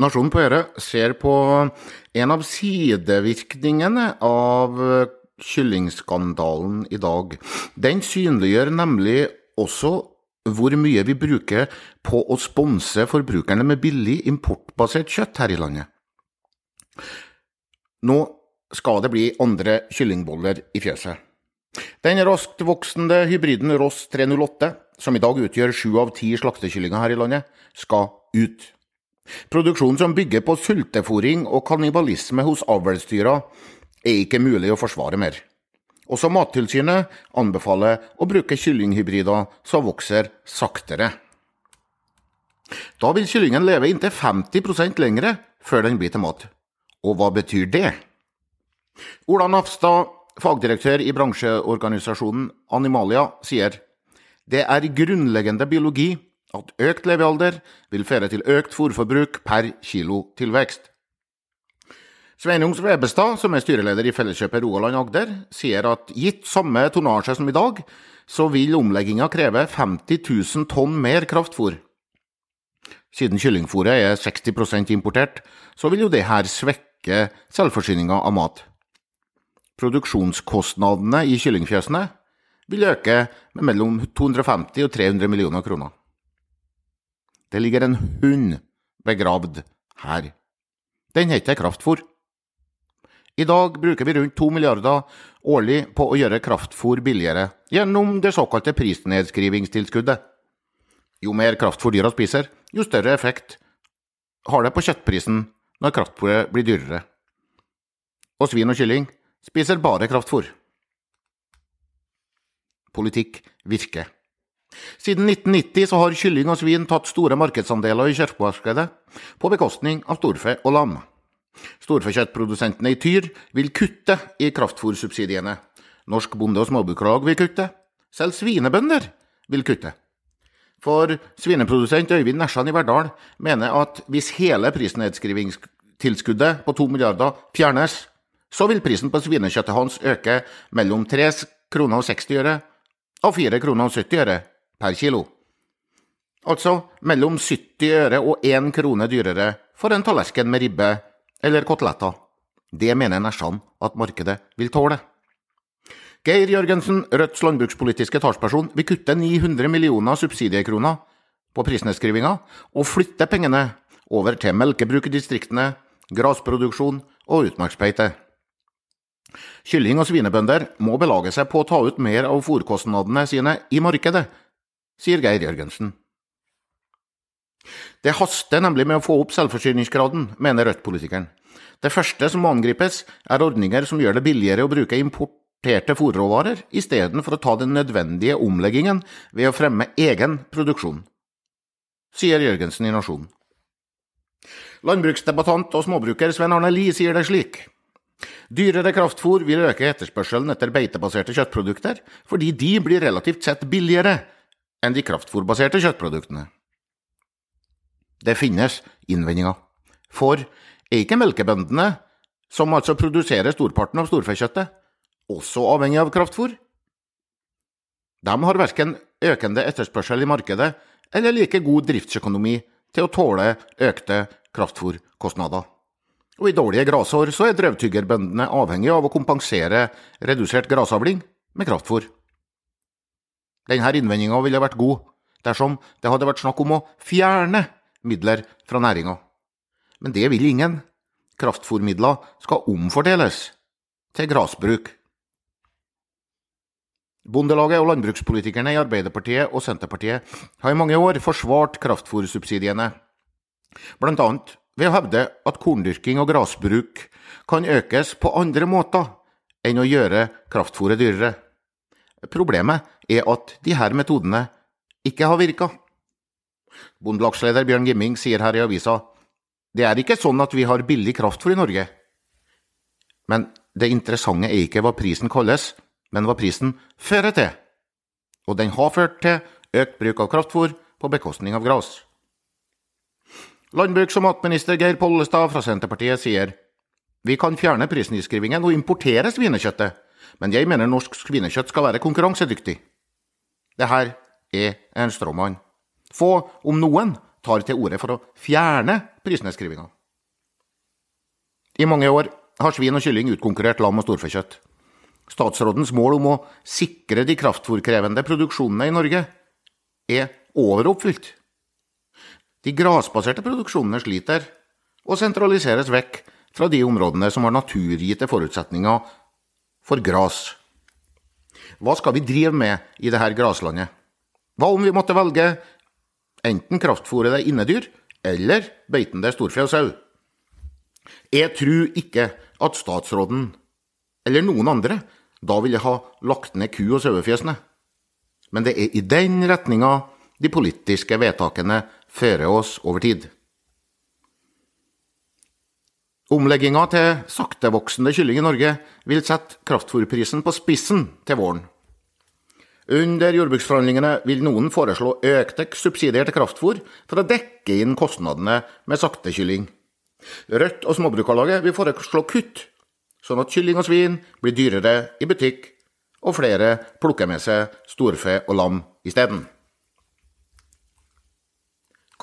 Nasjonen på Øre ser på en av sidevirkningene av kyllingskandalen i dag. Den synliggjør nemlig også hvor mye vi bruker på å sponse forbrukerne med billig importbasert kjøtt her i landet. Nå skal det bli andre kyllingboller i fjøset. Den raskt voksende hybriden Ross 308, som i dag utgjør sju av ti slaktekyllinger her i landet, skal ut. Produksjon som bygger på sultefòring og kannibalisme hos avlsdyra, er ikke mulig å forsvare mer. Også Mattilsynet anbefaler å bruke kyllinghybrider som vokser saktere. Da vil kyllingen leve inntil 50% lengre før den blir til mat. Og hva betyr det? Ola Nafstad, fagdirektør i bransjeorganisasjonen Animalia, sier det er grunnleggende biologi at økt levealder vil føre til økt fôrforbruk per kilo tilvekst. Sveinung Svebestad, som er styreleder i Felleskjøpet Rogaland Agder, sier at gitt samme tonnasje som i dag, så vil omlegginga kreve 50 000 tonn mer kraftfôr. Siden kyllingfôret er 60% importert, så vil jo det her svekke selvforsyninga av mat. Produksjonskostnadene i kyllingfjøsene vil øke med mellom 250 og 300 millioner kroner. Det ligger en hund begravd her. Den heter kraftfôr. I dag bruker vi rundt to milliarder årlig på å gjøre kraftfôr billigere gjennom det såkalte prisnedskrivingstilskuddet. Jo mer kraftfôr dyra spiser, jo større effekt har det på kjøttprisen når kraftfôret blir dyrere. Og svin og kylling spiser bare kraftfôr. Politikk virker. Siden 1990 så har kylling og svin tatt store markedsandeler i kjøttmarkedet, på bekostning av storfe og lam. Storfekjøttprodusentene i Tyr vil kutte i kraftfôrsubsidiene. Norsk Bonde- og Småbrukarlag vil kutte. Selv svinebønder vil kutte. For svineprodusent Øyvind Nesjan i Verdal mener at hvis hele prisnedskrivingstilskuddet på to milliarder fjernes, så vil prisen på svinekjøttet hans øke mellom 3 kroner og 60 øre og 4 kroner og 70 øre per kilo. Altså mellom 70 øre og 1 krone dyrere for en tallerken med ribbe eller koteletter. Det mener Nesjan at markedet vil tåle. Geir Jørgensen, Rødts landbrukspolitiske talsperson, vil kutte 900 millioner subsidiekroner på prisnedskrivinga og flytte pengene over til melkebruk i distriktene, grasproduksjon og utmarksbeite. Kylling- og svinebønder må belage seg på å ta ut mer av fòrkostnadene sine i markedet, sier Geir Jørgensen. Det haster nemlig med å få opp selvforsyningsgraden, mener Rødt-politikeren. Det første som må angripes, er ordninger som gjør det billigere å bruke importerte fôrråvarer, istedenfor å ta den nødvendige omleggingen ved å fremme egen produksjon, sier Jørgensen i Nasjonen. Landbruksdebattant og småbruker Sven Arne Lie sier det slik. Dyrere kraftfôr vil øke etterspørselen etter beitebaserte kjøttprodukter, fordi de blir relativt sett billigere enn de kraftfôrbaserte kjøttproduktene. Det finnes innvendinger, for er ikke melkebøndene, som altså produserer storparten av storfekjøttet, også avhengig av kraftfôr? De har verken økende etterspørsel i markedet eller like god driftsøkonomi til å tåle økte kraftfôrkostnader. Og i dårlige grasår så er drøvtyggerbøndene avhengig av å kompensere redusert grasavling med kraftfôr. Denne innvendinga ville vært god dersom det hadde vært snakk om å fjerne midler fra næringa. Men det vil ingen. Kraftfòrmidler skal omfordeles til grasbruk. Bondelaget og landbrukspolitikerne i Arbeiderpartiet og Senterpartiet har i mange år forsvart kraftfòrsubsidiene, annet ved å hevde at korndyrking og grasbruk kan økes på andre måter enn å gjøre kraftfòret dyrere. Problemet er at de her metodene ikke har virka. Bondelagsleder Bjørn Gimming sier her i avisa det er ikke sånn at vi har billig kraftfôr i Norge. Men det interessante er ikke hva prisen kalles, men hva prisen fører til. Og den har ført til økt bruk av kraftfôr på bekostning av gras. Landbruks- og matminister Geir Pollestad fra Senterpartiet sier vi kan fjerne prisnedskrivingen og importere svinekjøttet, men jeg mener norsk svinekjøtt skal være konkurransedyktig. Det her er en stråmann. Få, om noen, tar til orde for å fjerne prisnedskrivinga. I mange år har svin og kylling utkonkurrert lam og storfekjøtt. Statsrådens mål om å sikre de kraftfòrkrevende produksjonene i Norge er overoppfylt. De grasbaserte produksjonene sliter og sentraliseres vekk fra de områdene som har naturgitte forutsetninger for gras. Hva skal vi drive med i dette graslandet? Hva om vi måtte velge enten kraftfôrede innedyr eller beitende storfe og sau? Jeg tror ikke at statsråden, eller noen andre, da ville ha lagt ned ku- og sauefjesene. Men det er i den retninga de politiske vedtakene fører oss over tid. Omlegginga til saktevoksende kylling i Norge vil sette kraftfôrprisen på spissen til våren. Under jordbruksforhandlingene vil noen foreslå økte subsidier til kraftfôr for å dekke inn kostnadene med saktekylling. Rødt og Småbrukarlaget vil foreslå kutt, sånn at kylling og svin blir dyrere i butikk, og flere plukker med seg storfe og lam isteden.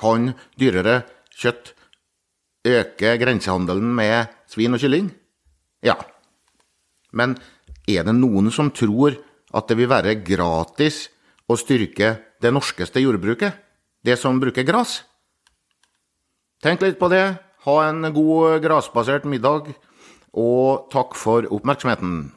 Kan dyrere kjøtt øke grensehandelen med svin og kylling? Ja. Men er det noen som tror at det vil være gratis å styrke det norskeste jordbruket, det som bruker gress? Tenk litt på det. Ha en god grasbasert middag, og takk for oppmerksomheten.